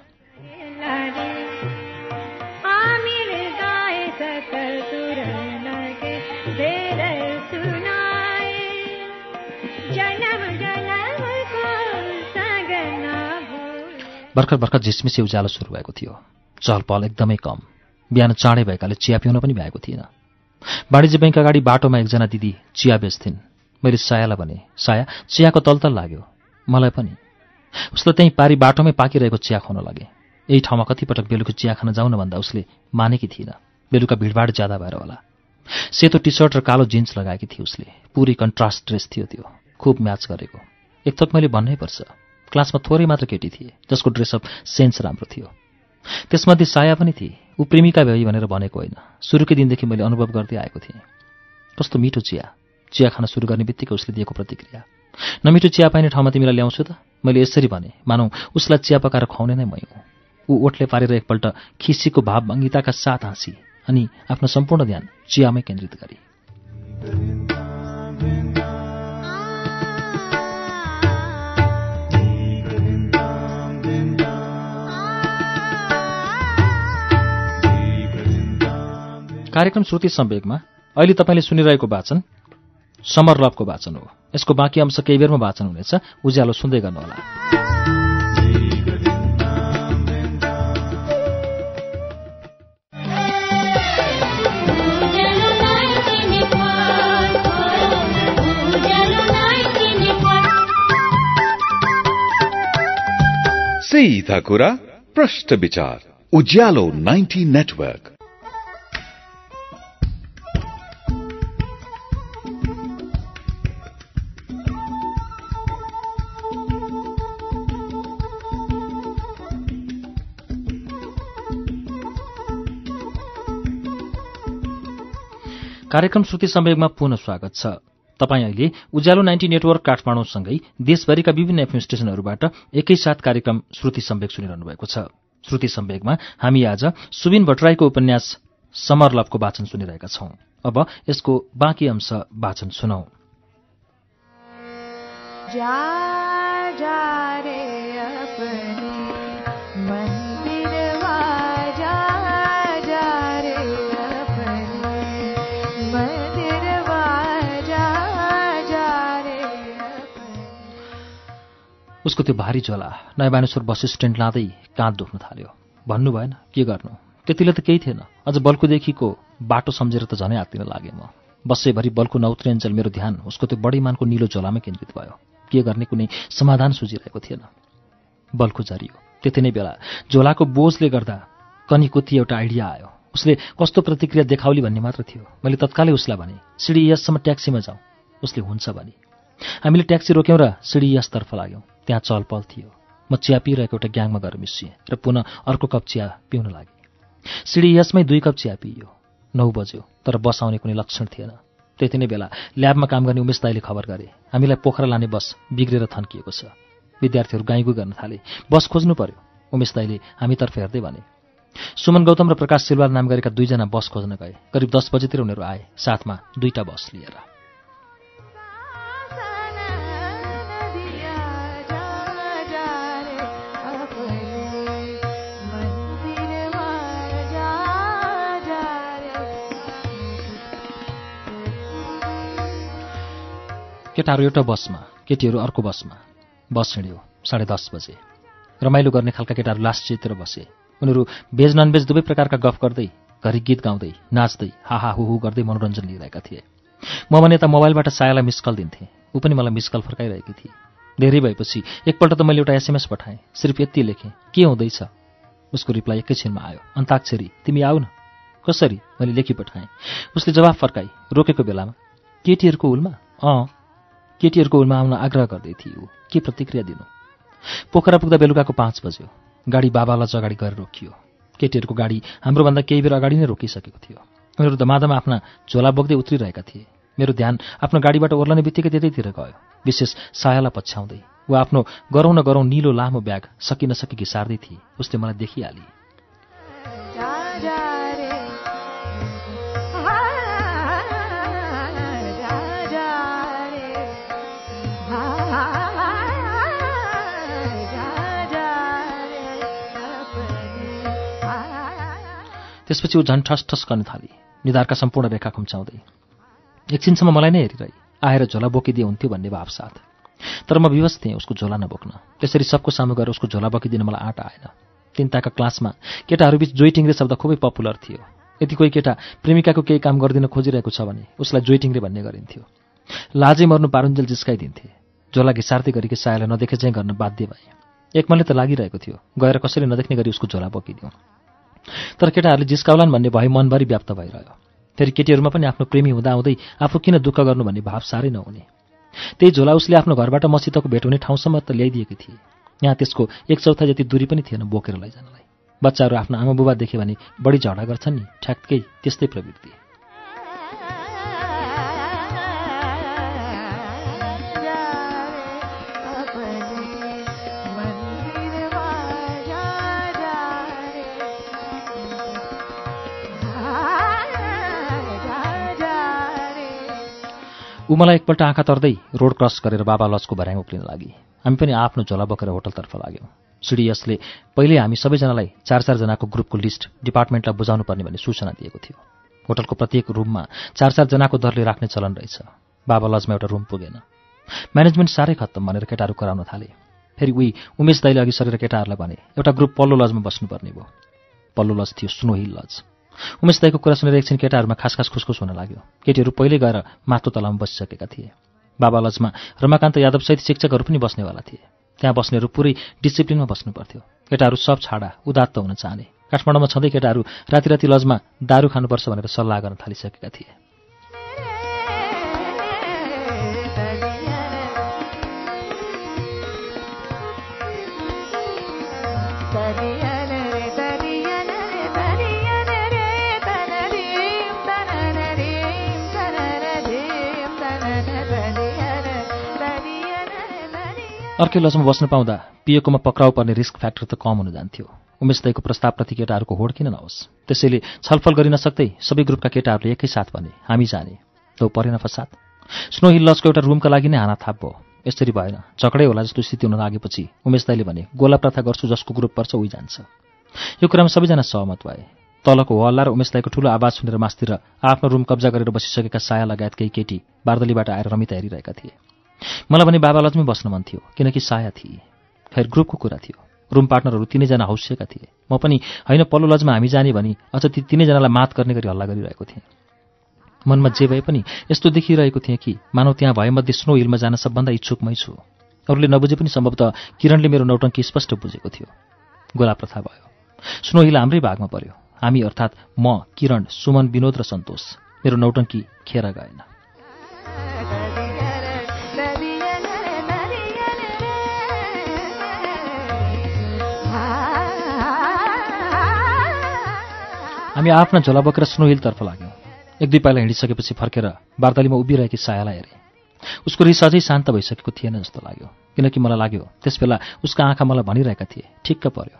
भर्खर भर्खर झिसमिसी उज्यालो सुरु भएको थियो। चहल पहल एकदमै कम। बिहान चाँडै भएकाले चिया पिउन पनि भ्याएको थिएन। वाणिज्य बैङ्क अगाडि बाटोमा एकजना दिदी चिया बेच्थिन्। मैले सायालाई भने साया चियाको तलतल लाग्यो। मलाई पनि। उसले त्यहीँ पारी बाटोमै पाकिरहेको चिया खुवाउन लागे। यही ठाउँमा कतिपटक बेलुका चिया खान जाउन भन्दा उसले मानेकी थिएन। बेलुका भिडभाड ज्यादा भएर होला। सेतो टी सर्ट र कालो जिन्स लगाएकी थिए उसले। पुरै कन्ट्रास्ट ड्रेस थियो त्यो। खुब म्याच गरेको। एक थोक मैले भन्नै पर्छ। क्लासमा थोरै मात्र केटी थिए जसको ड्रेसअप सेन्स राम्रो थियो। त्यसमध्ये साया पनि थिए। ऊ प्रेमिका भई भनेर भनेको होइन। सुरुकै दिनदेखि मैले अनुभव गर्दै आएको थिएँ। कस्तो मिठो चिया। चिया खान सुरु गर्ने बित्तिकै उसले दिएको प्रतिक्रिया। नमिठो चिया पाइने ठाउँमा तिमीलाई ल्याउँछु त? मैले यसरी भने मानौ उसलाई चिया पकाएर खुवाउने नै मै हुँ। ऊ ओठले पारेर एकपल्ट खिसीको भाव भङ्गिताका साथ हाँसी अनि आफ्नो सम्पूर्ण ध्यान चियामै केन्द्रित गरे। कार्यक्रम श्रुति सम्वेकमा अहिले तपाईँले सुनिरहेको वाचन समर लभको वाचन हो। यसको बाँकी अंश केही बेरमा वाचन हुनेछ। उज्यालो सुन्दै गर्नुहोला। सीधा कुरा प्रश्न विचार। उज्यालो 90 नेटवर्क। कार्यक्रम श्रुति सम्वेगमा पुनः स्वागत छ। तपाईँ अहिले उज्यालो नाइन्टी नेटवर्क काठमाडौँसँगै देशभरिका विभिन्न एफएम स्टेशनहरूबाट एकैसाथ कार्यक्रम श्रुति सम्वेक सुनिरहनु भएको छ। श्रुति सम्वेगमा हामी आज सुबिन भट्टराईको उपन्यास समरलभको वाचन सुनिरहेका छौं। अब यसको बाँकी अंश वाचन सुनौ। उसको त्यो भारी झोला नयाँ बानेश्वर बस स्ट्यान्ड लाँदै काँध दुख्न थाल्यो। भन्नु भएन के गर्नु? त्यतिले त केही थिएन। अझ बल्कुदेखिको बाटो सम्झेर त झनै हात्तिन लागेँ म। बस्सैभरि बल्कु नउत्रिन्जेल मेरो ध्यान उसको त्यो बडीमानको निलो झोलामै केन्द्रित भयो। के गर्ने कुनै समाधान सुझिरहेको थिएन। बल्खु झरियो। त्यति नै बेला झोलाको बोझले गर्दा कनिकोती एउटा आइडिया आयो। उसले कस्तो प्रतिक्रिया देखाउली भन्ने मात्र थियो। मैले तत्कालै उसलाई भने सिडी यससम्म ट्याक्सीमा जाउँ उसले हुन्छ भने हामीले ट्याक्सी रोक्यौँ र सिडी यसतर्फ लाग्यौँ। त्यहाँ चलपल थियो। म चिया पिइरहेको एउटा ग्याङमा गएर मिसिएँ र पुनः अर्को कप चिया पिउन लागेँ। सिडी यसमै दुई कप चिया पिइयो। नौ बज्यो तर बस आउने कुनै लक्षण थिएन। त्यति नै बेला ल्याबमा काम गर्ने उमेश दाईले खबर गरे हामीलाई पोखरा लाने बस बिग्रेर थन्किएको छ। विद्यार्थीहरू गाईगु गर्न थाले। बस खोज्नु पर्यो। उमेश दाईले हामीतर्फ हेर्दै भने सुमन गौतम र प्रकाश सिलवाल नाम गरेका दुईजना बस खोज्न गए। करिब दस बजेतिर उनीहरू आए। साथमा दुईटा बस लिएर। केटाहरू एउटा बसमा केटीहरू अर्को बसमा। बस हिँड्यो साढे दस बजे। रमाइलो गर्ने खालका केटाहरू लास्ट चितिर बसे। उनीहरू भेज ननभेज दुवै प्रकारका गफ गर्दै घरि गीत गाउँदै नाच्दै हाहा हुहु गर्दै मनोरञ्जन लिइरहेका थिए। म भने त मोबाइलबाट सायालाई मिस कल दिन्थेँ। ऊ पनि मलाई मिस कल फर्काइरहेकी थिए। धेरै भएपछि एकपल्ट त मैले एउटा एसएमएस पठाएँ सिर्फ यति लेखेँ के हुँदैछ? उसको रिप्लाई एकैछिनमा आयो अन्ताक्षरी तिमी आऊ न। कसरी? मैले लेखी पठाएँ। उसले जवाफ फर्काई रोकेको बेलामा केटीहरूको हुलमा? अँ केटीहरूको हुलमा आउन आग्रह गर्दै ऊ के प्रतिक्रिया दिनु? पोखरा पुग्दा बेलुकाको पाँच बज्यो। गाडी बाबालाई अगाडि गएर रोकियो। केटीहरूको गाडी हाम्रोभन्दा केही बेर अगाडि नै रोकिसकेको थियो। उनीहरू धमाधमा आफ्ना झोला बोक्दै उत्रिरहेका थिए। मेरो ध्यान आफ्नो गाडीबाट ओर्लने बित्तिकै त्यतैतिर गयो। विशेष सायालाई पछ्याउँदै। ऊ आफ्नो गरौँ न गरौँ निलो लामो ब्याग सकि नसकी घिसार्दै थिए। उसले मलाई देखिहाली। त्यसपछि ऊ झन् ठस ठस गर्न थाली। निधारका सम्पूर्ण रेखा खुम्चाउँदै एकछिनसम्म मलाई नै हेरिरहे आएर झोला बोकिदिए हुन्थ्यो भन्ने भाव साथ। तर म विवश थिएँ उसको झोला नबोक्न। त्यसरी सबको सामु गएर उसको झोला बोकिदिन मलाई आँट आएन। तिनताका क्लासमा केटाहरूबीच जोइटिङ्रे शब्द खुबै पपुलर थियो। यदि कोही केटा प्रेमिकाको केही काम गरिदिन खोजिरहेको छ भने उसलाई जोइटिङ्रे भन्ने गरिन्थ्यो। लाजै मर्नु पारुन्जेल जिस्काइदिन्थे। झोला घिसार्दै गरेकी सायालाई नदेखे चाहिँ गर्न बाध्य भए। एकमनले त लागिरहेको थियो गएर कसैले नदेख्ने गरी उसको झोला बोकिदिउँ। तर केटाहरूले जिस्काउलान् भन्ने भए मनभरि व्याप्त भइरह्यो। फेरि केटीहरूमा पनि आफ्नो प्रेमी हुँदाहुँदै आफू किन दुःख गर्नु भन्ने भाव साह्रै नहुने। त्यही झोला उसले आफ्नो घरबाट मसितको भेट हुने ठाउँसम्म त ल्याइदिएकी थिए। यहाँ त्यसको एक चौथा जति दूरी पनि थिएन बोकेर लैजानलाई। बच्चाहरू आफ्नो आमा बुबा देखे भने बढी झगडा गर्छन् नि ठ्याक्कै त्यस्तै प्रवृत्ति। ऊ मलाई एकपल्ट आँखा तर्दै रोड क्रस गरेर बाबा लजको भर्याङ उक्लिन लागि। हामी पनि आफ्नो झोला बोकेर होटलतर्फ लाग्यौँ। सिडिएसले पहिले हामी सबैजनालाई चार चारजनाको ग्रुपको लिस्ट डिपार्टमेन्टलाई बुझाउनु पर्ने भन्ने सूचना दिएको थियो। होटलको प्रत्येक रुममा चार चारजनाको दरले राख्ने चलन रहेछ। बाबा लजमा एउटा रुम पुगेन। म्यानेजमेन्ट साह्रै खत्तम भनेर केटाहरू कराउन थाले। फेरि उही उमेश दाइले अघि सरेर केटाहरूलाई भने एउटा ग्रुप पल्लो लजमा बस्नुपर्ने भयो। पल्लो लज थियो स्नो हिल लज। उमेश दाईको कुरा सुनेर एकछिन केटाहरूमा खास खास खुसखुस हुन लाग्यो। केटीहरू पहिल्यै गएर माथो तलामा बसिसकेका थिए। बाबा लजमा रमाकान्त यादवसहित शिक्षकहरू पनि बस्नेवाला थिए। त्यहाँ बस्नेहरू पुरै डिसिप्लिनमा बस्नु पर्थ्यो केटाहरू सब छाडा उदात्त हुन चाहने। काठमाडौँमा छँदै केटाहरू राति राति लजमा दारू खानुपर्छ भनेर सल्लाह गर्न थालिसकेका थिए। अर्कै लजमा बस्न पाउँदा पिएकोमा पक्राउ पर्ने रिस्क फ्याक्टर त कम हुन जान्थ्यो। उमेश दाईको प्रस्तावप्रति केटाहरूको होड किन नहोस्? त्यसैले छलफल गरिन सक्दै सबै ग्रुपका केटाहरूले एकैसाथ भने हामी जाने। त परेन फसाद। स्नो हिल लजको एउटा रुमका लागि नै हाना थाप भयो यसरी भएन। झगडै होला जस्तो स्थिति हुन लागेपछि उमेश दाईले भने गोला प्रथा गर्छु जसको ग्रुप पर्छ उही जान्छ। यो कुरामा सबैजना सहमत भए। तलको हल्ला र उमेश दाईको ठुलो आवाज सुनेर मास्तिर आफ्नो रुम कब्जा गरेर बसिसकेका साया लगायत केही केटी बार्दलीबाट आएर रमिता हेरिरहेका थिए। मलाई भने बाबा लजमै बस्न मन थियो किनकि साया थिए। खैर ग्रुपको कुरा थियो। रुम पार्टनरहरू तिनैजना हौसिएका थिए। म पनि होइन पल्लो लजमा हामी जाने भनी अझ ती तिनैजनालाई मात गर्ने गरी हल्ला गरिरहेको थिएँ। मनमा जे भए पनि यस्तो देखिरहेको थिएँ कि मानव त्यहाँ भएमध्ये स्नो हिलमा जान सबभन्दा इच्छुकमै छु। अरूले नबुझे पनि सम्भवतः किरणले मेरो नौटङ्की स्पष्ट बुझेको थियो। गोला प्रथा भयो। स्नो हिल हाम्रै भागमा पर्यो। हामी अर्थात् म किरण सुमन विनोद र सन्तोष। मेरो नौटङ्की खेर गएन। हामी आफ्ना झोला बोकेर स्नो हिलतर्फ लाग्यौँ। एक दुई पाइला हिँडिसकेपछि फर्केर बार्दलीमा उभिरहेकी सायालाई हेरेँ। उसको रिस अझै शान्त भइसकेको थिएन जस्तो लाग्यो किनकि मलाई लाग्यो त्यसबेला उसका आँखा मलाई भनिरहेका थिए ठिक्क पर्यो।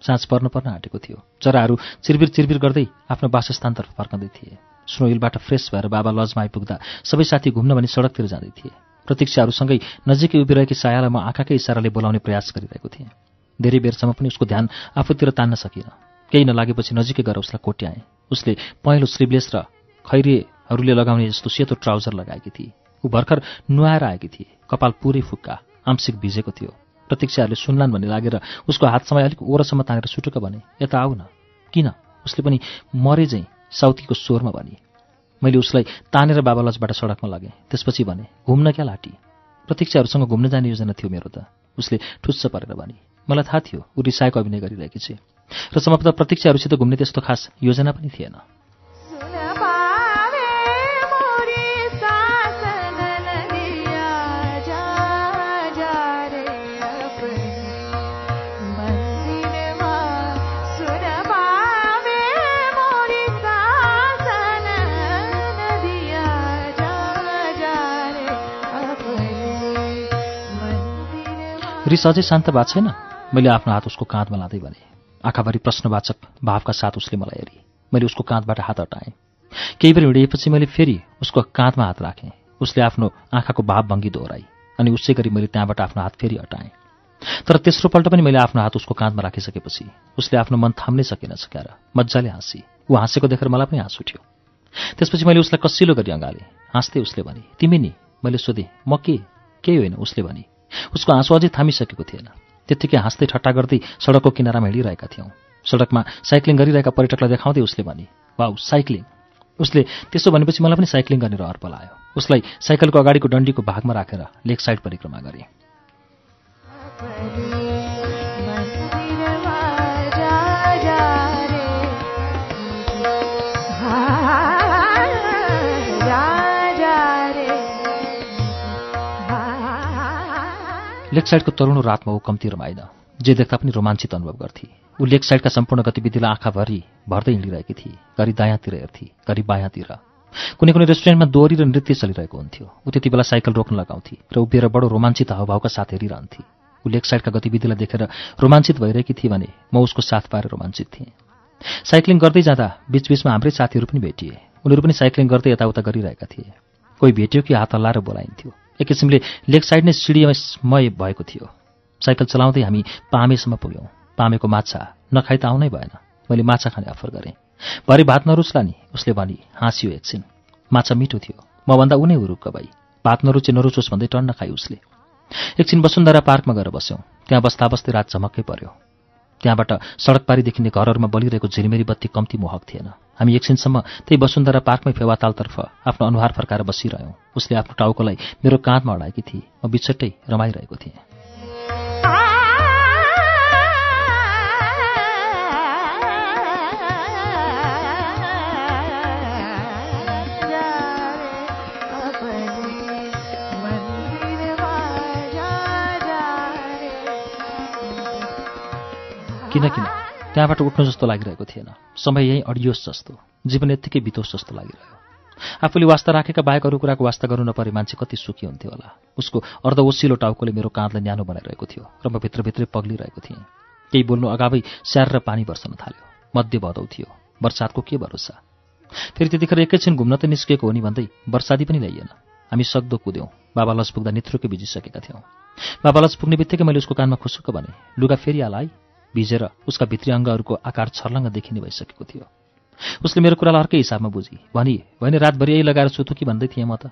साँझ पर्न पर्न आँटेको थियो। चराहरू चिरबिर चिरबिर गर्दै आफ्नो वासस्थानतर्फ फर्कँदै थिए। स्नो हिलबाट फ्रेस भएर बाबा लजमा आइपुग्दा सबै साथी घुम्न भनी सडकतिर जाँदै थिए। प्रतीक्षाहरूसँगै नजिकै उभिरहेकी सायालाई म आँखाकै इसाराले बोलाउने प्रयास गरिरहेको थिएँ। धेरै बेरसम्म पनि उसको ध्यान आफूतिर तान्न सकिनँ केही नलागेपछि नजिकै गएर उसलाई कोट्याएँ। उसले पहेँलो स्लिभलेस र खैरेहरूले लगाउने जस्तो सेतो ट्राउजर लगाएकी थिए। ऊ भर्खर नुहाएर आएकी थिए। कपाल पुरै फुक्का आंशिक भिजेको थियो। प्रतीक्षाहरूले सुन्लान् भन्ने लागेर उसको हात समय अलिक ओरसम्म तानेर सुटुक भने यता आऊ न। किन? उसले पनि मरे झैँ साउथीको स्वरमा भने। मैले उसलाई तानेर बाबालजबाट सडकमा लगेँ। त्यसपछि भने घुम्न क्या लाटी? प्रतीक्षाहरूसँग घुम्न जाने योजना थियो मेरो त। उसले ठुस्स परेर भने मलाई थाहा थियो ऊ रिसाएको अभिनय गरिरहेकी छे। र सम्भवतः प्रतीक्षाहरूसित घुम्ने त्यस्तो खास योजना पनि थिएन। रिस अझै शान्त भएको छैन? मैले आफ्नो हात उसको काँधमा लाँदै भने। आँखाभरि प्रश्नवाचक भावका साथ उसले मलाई हेरी। मैले उसको काँधबाट हात हटाएँ। केही बेर हिँडिएपछि मैले फेरि उसको काँधमा हात राखेँ। उसले आफ्नो आँखाको भावभङ्गी दोहोऱ्याई अनि उसै गरी मैले त्यहाँबाट आफ्नो हात फेरि हटाएँ। तर तेस्रो पल्ट पनि मैले आफ्नो हात उसको काँधमा राखिसकेपछि उसले आफ्नो मन थाम्नै सकेन सकेर मजाले हाँसी। ऊ हाँसेको देखेर मलाई पनि हाँस उठ्यो। त्यसपछि मैले उसलाई कसिलो गरी अँगालेँ। हाँस्दै उसले भने तिमी नि? मैले सोधेँ म के? केही होइन? उसले भने उसको आँसु अझै थामिसकेको थिएन। त्यत्तिकै हाँस्दै ठट्टा गर्दै सडकको किनारामा हिँडिरहेका थियौँ। सडकमा साइक्लिङ गरिरहेका पर्यटकलाई देखाउँदै उसले भने वाउ साइक्लिङ। उसले त्यसो भनेपछि मलाई पनि साइक्लिङ गर्ने रहर पलायो। उसलाई साइकलको अगाडिको डन्डीको भागमा राखेर लेक साइड परिक्रमा गरेँ। लेक साइडको तरुणो रातमा ऊ कम्ती रमाइन जे देख्दा पनि रोमाञ्चित अनुभव गर्थे। ऊ लेक साइडका सम्पूर्ण गतिविधिलाई आँखाभरि भर्दै हिँडिरहेकी थिए। घरि दायाँतिर हेर्थे घरि बायाँतिर। कुनै कुनै रेस्टुरेन्टमा दोहोरी र नृत्य चलिरहेको हुन्थ्यो। ऊ त्यति बेला साइकल रोक्न लगाउँथे र उभिएर बडो रोमाञ्चित हावभावका साथ हेरिरहन्थे। ऊ लेक साइडका गतिविधिलाई देखेर रोमाञ्चित भइरहेकी थिए भने म उसको साथ पाएर रोमाञ्चित थिएँ। साइक्लिङ गर्दै जाँदा बिचबिचमा हाम्रै साथीहरू पनि भेटिए। उनीहरू पनि साइक्लिङ गर्दै यताउता गरिरहेका थिए। कोही भेट्यो कि हात हल्लाएर बोलाइन्थ्यो। एक किसिमले लेक साइड नै सिँढीमय भएको थियो। साइकल चलाउँदै हामी पामेसम्म पुग्यौँ। पामेको माछा नखाइ त आउनै भएन। मैले माछा खाने अफर गरेँ। भरे भात नरुच्ला नि उसले भनी हाँसियो एकछिन। माछा मिठो थियो। मभन्दा उनै उरुक्क भई। भात नरुचे नरुचोस् भन्दै टन्न खाइ उसले। एकछिन वसुन्धरा पार्कमा गएर बस्यौँ। त्यहाँ बस्दा बस्दै रात झमक्कै पर्यो। त्यहाँबाट सडक पारी देखिने घरहरूमा बलिरहेको झिरमेरी बत्ती कम्ती मोहक थिएन। हामी एकछिनसम्म त्यही वसुन्धरा पार्कमै फेवातालतर्फ आफ्नो अनुहार फर्काएर बसिरह्यौँ। उसले आफ्नो टाउकोलाई मेरो काँधमा अडाएकी थिए म बिछट्टै रमाइरहेको थिएँ। किन त्यहाँबाट उठ्नु जस्तो लागिरहेको थिएन। समय यहीँ अडियोस् जस्तो जीवन यत्तिकै बितोस् जस्तो लागिरह्यो। आफूले वास्ता राखेका बाहेक अरू कुराको वास्ता गर्नु नपरे मान्छे कति सुखी हुन्थ्यो होला। उसको अर्ध ओसिलो टाउकोले मेरो काँधलाई न्यानो बनाइरहेको थियो र म भित्रभित्रै पग्लिरहेको थिएँ। केही बोल्नु अगावै स्याहार र पानी बर्सन थाल्यो। मध्य भदौ थियो। बर्सातको के भरोसा? फेरि त्यतिखेर एकैछिन घुम्न त निस्किएको हो नि भन्दै बर्सादी पनि ल्याइएन। हामी सक्दो कुद्यौँ। बाबा लज पुग्दा नित्रुकै भिजिसकेका थियौँ। बाबा लज पुग्ने बित्तिकै मैले उसको कानमा खुसुक्क भने लुगा फेरि आला है? भिजेर उसका भित्री अङ्गहरूको आकार छर्लङ्ग देखिने भइसकेको थियो। उसले मेरो कुरालाई अर्कै हिसाबमा बुझी। भनी भने रातभरि यही लगाएर सुतु कि भन्दै थिएँ म त?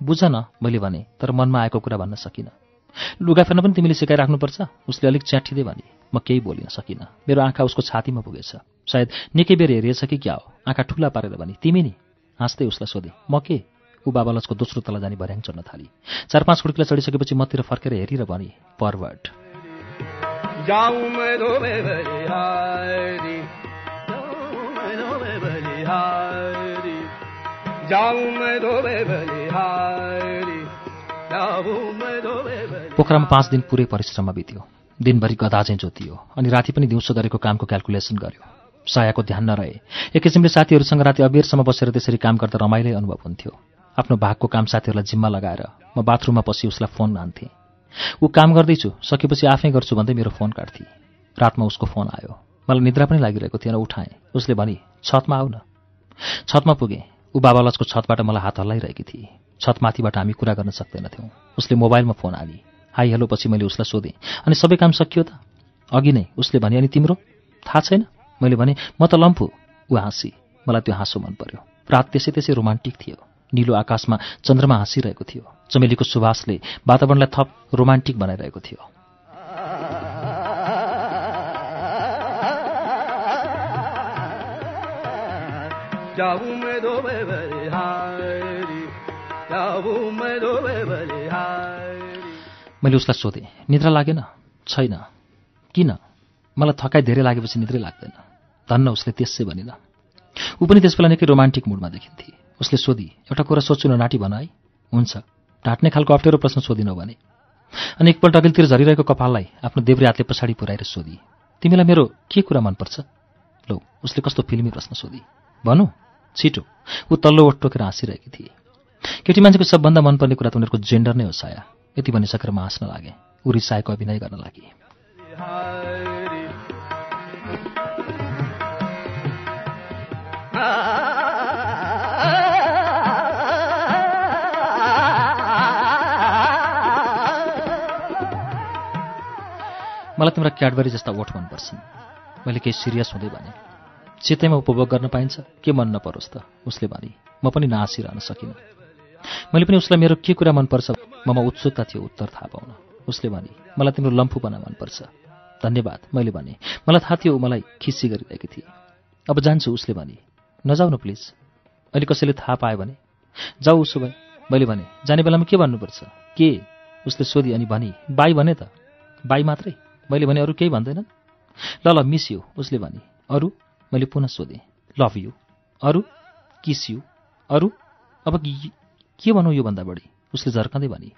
बुझ न मैले भने तर मनमा आएको कुरा भन्न सकिनँ। लुगा फेर्न पनि तिमीले सिकाइराख्नुपर्छ उसले अलिक च्याठिँदै भने म केही बोलिन सकिनँ। मेरो आँखा उसको छातीमा पुगेछ। सायद निकै बेर हेरिएछ कि क्या हो? आँखा ठुला पारेर भने तिमी नि? हाँस्दै उसलाई सोधेँ म के? ऊ बाबालजको दोस्रो तला जाने भर्याङ चढ्न थाली। चार पाँच खुड्किला चढिसकेपछि मतिर फर्केर हेरेर भने परवर्ड जाऊं मैं धोबे बलिहारी। जाऊं मैं धोबे बलिहारी। जाऊं मैं धोबे बलिहारी। पोखरामा पाँच दिन पुरै परिश्रममा बित्यो। दिनभरि गदा चाहिँ जोतियो अनि राति पनि दिउँसो गरेको कामको क्यालकुलेसन गर्यो। सायाको ध्यान नरहे। एक किसिमले साथीहरूसँग राति अबेरसम्म बसेर त्यसरी काम गर्दा रमाइलै अनुभव हुन्थ्यो। आफ्नो भागको काम साथीहरूलाई जिम्मा लगाएर म बाथरुममा पछि उसलाई फोन हान्थेँ ऊ काम गर्दैछु सकेपछि आफै गर्छु भन्दै मेरो फोन काट्थे। रातमा उसको फोन आयो। मलाई निद्रा पनि लागिरहेको थिएन उठाएँ। उसले भनी छतमा आऊ न। छतमा पुगेँ। ऊ बाबालजको छतबाट मलाई हात हल्लाइरहेकी थिए। छतमाथिबाट हामी कुरा गर्न सक्दैनथ्यौँ। उसले मोबाइलमा फोन हाली। हाई हेलो पछि मैले उसलाई सोधेँ अनि सबै काम सकियो त? अघि नै उसले भने अनि तिम्रो? थाहा छैन। मैले भने म त लम्फु। ऊ हाँसी। मलाई त्यो हाँसो मन पर्यो रात त्यसै त्यसै रोमान्टिक थियो। निलो आकाशमा चन्द्रमा हाँसिरहेको थियो। चमेलीको सुवासले वातावरणलाई थप रोमान्टिक बनाइरहेको थियो। मैले उसलाई सोधेँ निद्रा लागेन? छैन। किन? मलाई थकाइ धेरै लागेपछि निद्रै लाग्दैन। धन्न उसले त्यसै भनिन ऊ पनि त्यसबेला निकै रोमान्टिक मुडमा देखिन्थे। उसले सोधी एउटा कुरा सोच्नु न नाटी भन है? हुन्छ। ढाँट्ने खालको अप्ठ्यारो प्रश्न सोधिनौ भने? अनि एकपल्ट अघिल्तिर झरिरहेको कपाललाई आफ्नो देब्रे हातले पछाडि पुऱ्याएर सोधी तिमीलाई मेरो के कुरा मनपर्छ? लो उसले कस्तो फिल्मी प्रश्न सोधी। भनौँ छिटो। ऊ तल्लो ओठ टोकेर हाँसिरहेकी थिए। केटी मान्छेको सबभन्दा मनपर्ने कुरा त उनीहरूको जेन्डर नै हो साया। यति भनिसकेर म हाँस्न लागे। ऊ रिसाएको अभिनय गर्न लागि। मलाई तिम्रो क्याडबरी जस्ता ओठ मनपर्छन् मैले केही सिरियस हुँदै भने चितैमा उपभोग गर्न पाइन्छ के मन नपरोस् त? उसले भने म पनि नहाँसिरहन सकिनँ। मैले पनि उसलाई मेरो के कुरा मनपर्छ ममा उत्सुकता थियो उत्तर थाहा पाउन। उसले भने मलाई तिम्रो लम्फुपना मनपर्छ। धन्यवाद। मैले भने मलाई थाहा थियो मलाई खिसी गरिरहेकी थिए। अब जान्छु। उसले भने नजाऊ न प्लिज। अहिले कसैले थाहा पायो भने? जाऊ उसो भए। मैले भने जाने बेलामा के भन्नुपर्छ? के? उसले सोधी अनि भनी बाई भने त। बाई मात्रै? मैले भने अरू केही भन्दैनन्? ल ल मिस यु उसले भने। अरू? मैले पुनः सोधेँ। लभ यु अरू? किस यु अरू? अब कि- भनौँ योभन्दा बढी? उसले झर्कँदै भने।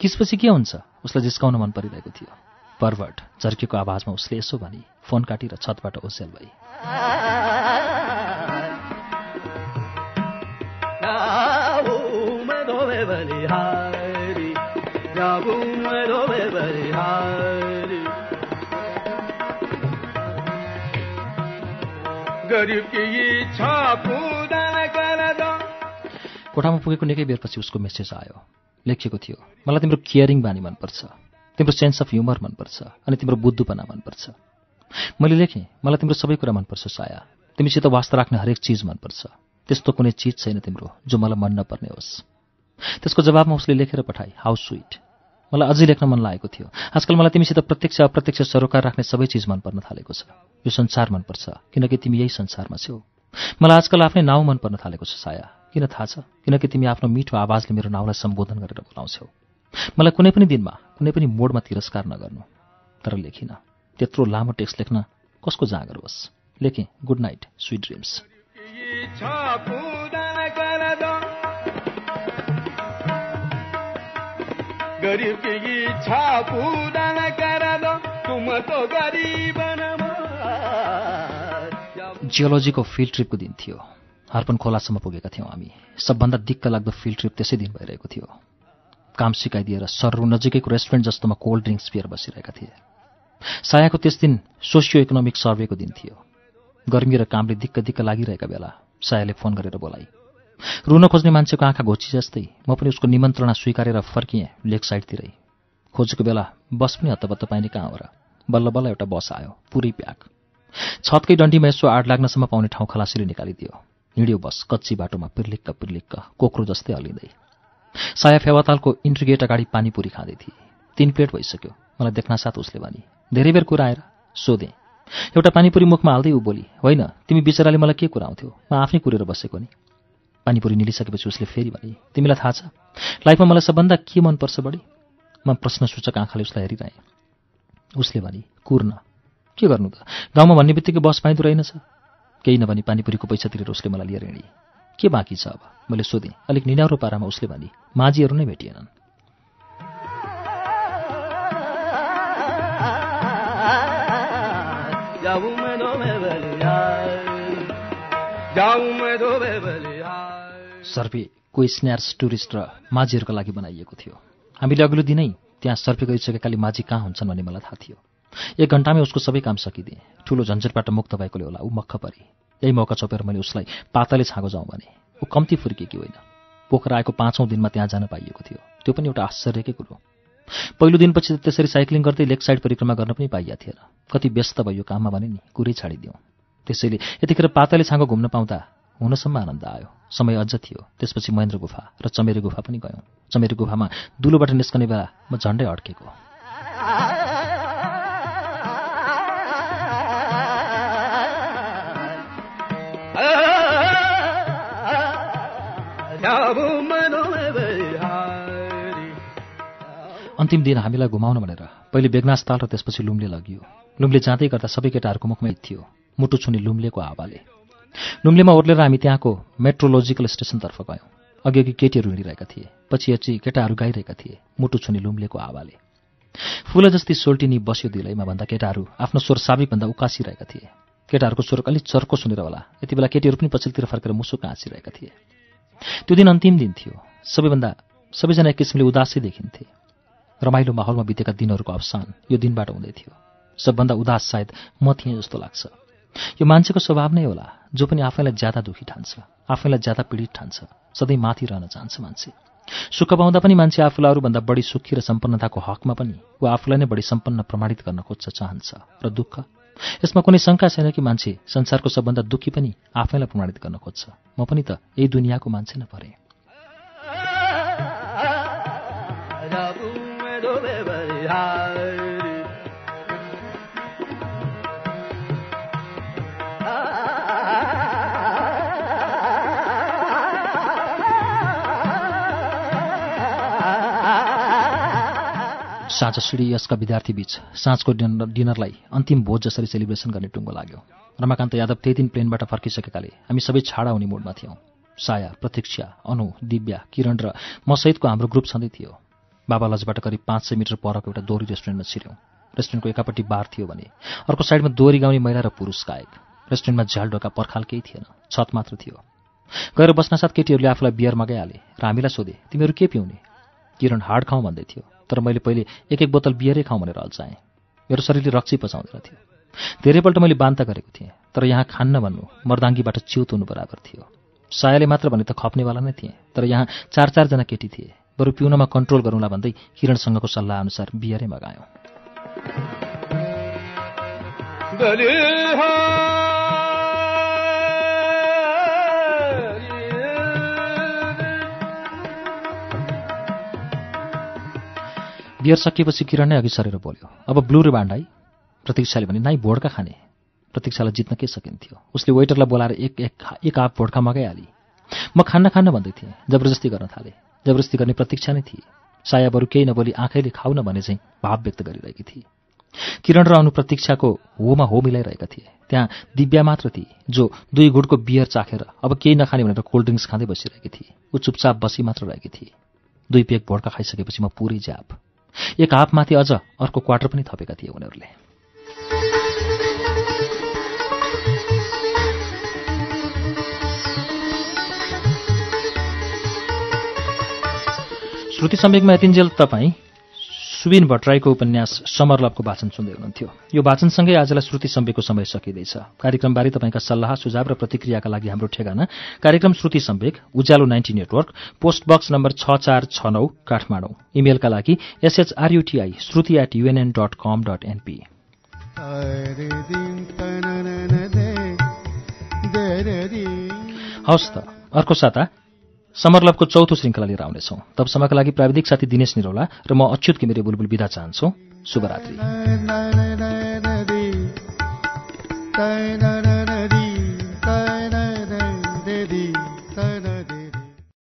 किसपछि के हुन्छ? उसलाई जिस्काउन मन परिरहेको थियो। पर्वर्ट झर्केको आवाजमा उसले यसो भने। फोन काटेर छतबाट ओसेल भई कोठामा पुगेको निकै बेरपछि उसको मेसेज आयो। लेखिएको थियो मलाई तिम्रो केयरिङ बानी मनपर्छ तिम्रो सेन्स अफ ह्युमर मनपर्छ अनि तिम्रो बुद्धुपना मनपर्छ। मैले लेखेँ मलाई तिम्रो सबै कुरा मनपर्छ साया। तिमीसित वास्ता राख्ने हरेक चिज मनपर्छ। त्यस्तो कुनै चिज छैन तिम्रो जो मलाई मन नपर्ने होस्। त्यसको जवाबमा उसले लेखेर पठाए हाउ स्विट मलाई अझै लेख्न मन लागेको थियो। आजकल मलाई तिमीसित प्रत्यक्ष अप्रत्यक्ष सरोकार राख्ने सबै चिज मन पर्न थालेको छ। यो संसार मनपर्छ किनकि तिमी यही संसारमा छौ। मलाई आजकल आफ्नै नाउँ मन पर्न थालेको छ साया। किन थाहा छ? किनकि तिमी आफ्नो मिठो आवाजले मेरो नाउँलाई सम्बोधन गरेर बोलाउँछौ। मलाई कुनै पनि दिनमा कुनै पनि मोडमा तिरस्कार नगर्नु। तर लेखिनँ। त्यत्रो लामो टेक्स्ट लेख्न कसको जाँगर होस्? लेखेँ गुड नाइट स्विट ड्रिम्स। गरीब इच्छा तुम जियोलोजीको फिल्ड ट्रिपको दिन थियो। हर्पन खोलासम्म पुगेका थियौँ हामी। सबभन्दा दिक्क लाग्दो फिल्ड ट्रिप त्यसै दिन भइरहेको थियो। काम सिकाइदिएर सरहरू नजिकैको रेस्टुरेन्ट जस्तोमा कोल्ड ड्रिङ्क्स पिएर बसिरहेका थिए। सायाको त्यस दिन सोसियो इकोनोमिक सर्वेको दिन थियो। गर्मी र कामले दिक्क दिक्क लागिरहेका बेला सायाले फोन गरेर बोलाइ रुन खोज्ने मान्छेको आँखा घोची जस्तै। म पनि उसको निमन्त्रणा स्वीकारेर फर्किएँ लेक साइडतिरै। खोजेको बेला बस पनि हत्तपत्त पाइने कहाँ हो र? बल्ल बल्ल एउटा बस आयो पुरै प्याक। छतकै डन्डीमा यसो आड लाग्नसम्म पाउने ठाउँ खलासीले निकालिदियो। हिँड्यो बस कच्ची बाटोमा पिर्लिक्क पिर्लिक्क कोक्रो जस्तै हल्लिँदै साया फेवातालको इन्ट्रिगेट अगाडि पानीपुरी खाँदै थिए। तिन प्लेट भइसक्यो। मलाई देख्न साथ उसले भनी धेरै बेर कुरा आएर सोधेँ। एउटा पानीपुरी मुखमा हाल्दै ऊ बोली होइन तिमी बिचराले मलाई के कुराउँथ्यो म आफै कुरेर बसेको नि। पानीपुरी निलिसकेपछि उसले फेरि भने तिमीलाई थाहा छ लाइफमा मलाई सबभन्दा के मनपर्छ बढी म प्रश्नसूचक आँखाले उसलाई हेरिरहेँ। उसले भने कुर्न के गर्नु त? गाउँमा भन्ने बित्तिकै बस पाइँदो रहेनछ। केही नभनी पानीपुरीको पैसा तिरेर उसले मलाई लिएर हिँडी के बाँकी छ अब? मैले सोधेँ। अलिक निनाउरो पारामा उसले भने माझीहरू नै भेटिएनन्। जाऊं सर्पे कोही स्न्यार्स टुरिस्ट र माझीहरूका लागि बनाइएको थियो। हामीले अघिल्लो दिनै त्यहाँ सर्पे गइसकेकाले माझी कहाँ हुन्छन् भन्ने मलाई थाहा थियो। एक घन्टामै उसको सबै काम सकिदिएँ। ठुलो झन्झटबाट मुक्त भएकोले होला ऊ मक्ख परे। यही मौका चोपेर मैले उसलाई पाताले छाँगो जाउँ भने। ऊ कम्ती फुर्केकी होइन? पोखरा आएको पाँचौँ दिनमा त्यहाँ जान पाइएको थियो। त्यो पनि एउटा आश्चर्यकै कुरो पहिलो दिनपछि त त्यसरी साइक्लिङ गर्दै लेक साइड परिक्रमा गर्न पनि पाइया थिएन। कति व्यस्त भयो काममा भने नि कुरै छाडिदिउँ। त्यसैले यतिखेर पाताले छाँगो घुम्न पाउँदा हुनसम्म आनन्द आयो। समय अझ थियो। त्यसपछि महेन्द्र गुफा र चमेरे गुफा पनि गयौँ। चमेरे गुफामा दुलोबाट निस्कने बेला म झन्डै अड्केको। अन्तिम दिन हामीलाई घुमाउन भनेर पहिले बेगनासताल र त्यसपछि लुम्ले लगियो। लुम्ले जाँदै गर्दा सबै केटाहरूको मुखमा थियो। मुटु छुने लुम्लेको हावाले लुम्लेमा ओर्लेर हामी त्यहाँको मेट्रोलोजिकल स्टेसनतर्फ गयौँ। अघि अघि केटीहरू हिँडिरहेका थिए पछि अची केटाहरू गाइरहेका थिए मुटु छुने लुम्लेको हावाले फुल जस्ती सोल्टिनी बस्यो दिलैमा भन्दा केटाहरू आफ्नो स्वर साबिकभन्दा उकासिरहेका थिए। केटाहरूको स्वर अलिक चर्को सुनेर होला। यति बेला केटीहरू पनि पछिल्तिर फर्केर मुसुक हाँसिरहेका थिए। त्यो दिन अन्तिम दिन थियो। सबैभन्दा सबैजना एक किसिमले उदासै देखिन्थे। रमाइलो माहौलमा बितेका दिनहरूको अवसान यो दिनबाट हुँदै थियो। सबभन्दा उदास सायद म थिएँ जस्तो लाग्छ। यो मान्छेको स्वभाव नै होला जो पनि आफैलाई ज्यादा दुखी ठान्छ आफैलाई ज्यादा पीडित ठान्छ सधैँ माथि रहन चाहन्छ मान्छे। सुख पाउँदा पनि मान्छे आफूलाई अरूभन्दा बढी सुखी र सम्पन्नताको हकमा पनि वा आफूलाई नै बढी सम्पन्न प्रमाणित गर्न खोज्छ चाहन्छ र दुःख। यसमा कुनै शङ्का छैन कि मान्छे संसारको सबभन्दा दुःखी पनि आफैलाई प्रमाणित गर्न खोज्छ। म पनि त यही दुनियाँको मान्छे नै परेँ। साँझ यसका विद्यार्थी बीच साँझको डिनर डिनरलाई अन्तिम भोज जसरी सेलिब्रेसन गर्ने टुङ्गो लाग्यो। रमाकान्त यादव त्यही दिन प्लेनबाट फर्किसकेकाले हामी सबै छाडा हुने मुडमा थियौँ। साया प्रतीक्षा अनु दिव्या किरण र म सहितको हाम्रो ग्रुप छँदै थियो। बाबा लजबाट करिब पाँच सय मिटर परको एउटा दोहोरी रेस्टुरेन्टमा छिर्यौँ। रेस्टुरेन्टको एकापट्टि बार थियो भने अर्को साइडमा दोहोरी गाउने महिला र पुरुष गायक। रेस्टुरेन्टमा झ्याल ढोका पर्खाल केही थिएन छत मात्र थियो। गएर बस्नसाथ केटीहरूले आफूलाई बियर मगाइहाले र हामीलाई सोधे तिमीहरू के पिउने? किरण हार्ड खाउँ भन्दै थियो। तर मैले पहिले एक एक बोतल बियरै खाउँ भनेर अल्छाएँ मेरो शरीरले रक्सी पचाउँदैन थियो। धेरैपल्ट मैले बान्ता गरेको थिएँ तर यहाँ खान्न भन्नु मर्दाङ्गीबाट च्युत हुनु बराबर थियो। सायाले मात्र भने त खप्नेवाला नै थिएँ तर यहाँ चार चारजना केटी थिए। बरु पिउनमा कन्ट्रोल गरौँला भन्दै किरणसँगको सल्लाह अनुसार बियरै मगायौँ। बियर सकिएपछि किरण नै अघि सरेर बोल्यो अब ब्लू रे बान्डाई प्रतीक्षाले भने नाइ भोड्का खाने। प्रतीक्षालाई जित्न के सकिन्थ्यो? उसले वेटरलाई बोलाएर एक एक एक आप भोड्का मगाइहाली। म खान्न खान्न भन्दै थिएँ जबरजस्ती गर्न थालेँ। जबरजस्ती गर्ने प्रतीक्षा नै थिए। साया बरु केही नबोली आँखैले खाउ न भने चाहिँ भाव व्यक्त गरिरहेकी थिए। किरण र अनु प्रतीक्षाको होमा हो मिलाइरहेका थिए। त्यहाँ दिव्या मात्र थिए जो दुई गुटको बियर चाखेर अब केही नखाने भनेर कोल्ड ड्रिङ्क्स खाँदै बसिरहेकी थिए। ऊ चुपचाप बसी मात्र रहेकी थिए। दुई पेक भोड्का खाइसकेपछि म पुरै ज्याप। एक हाफमाथि अझ अर्को क्वार्टर पनि थपेका थिए उनीहरूले। श्रुति सम्वेकमा यतिन्जेल तपाईँ सुबिन भट्टराईको उपन्यास समरलभको वाचन सुन्दै हुनुहुन्थ्यो। यो वाचनसँगै आजलाई श्रुति सम्वेकको समय सकिँदैछ। कार्यक्रमबारे तपाईँका सल्लाह सुझाव र प्रतिक्रियाका लागि हाम्रो ठेगाना कार्यक्रम Shruti Sambeg Ujyalo ninety network post box number छ चार छ नौ काठमाडौँ। इमेलका लागि S H R U T I Shruti at U N N dot com dot N P हवस् त। अर्को साता समरलभको चौथो श्रृङ्खला लिएर आउनेछौँ तबसम्मका लागि प्राविधिक साथी दिनेश निरौला र म अच्युत किमिरे बुलबुल विदा चाहन्छौ शुभरात्री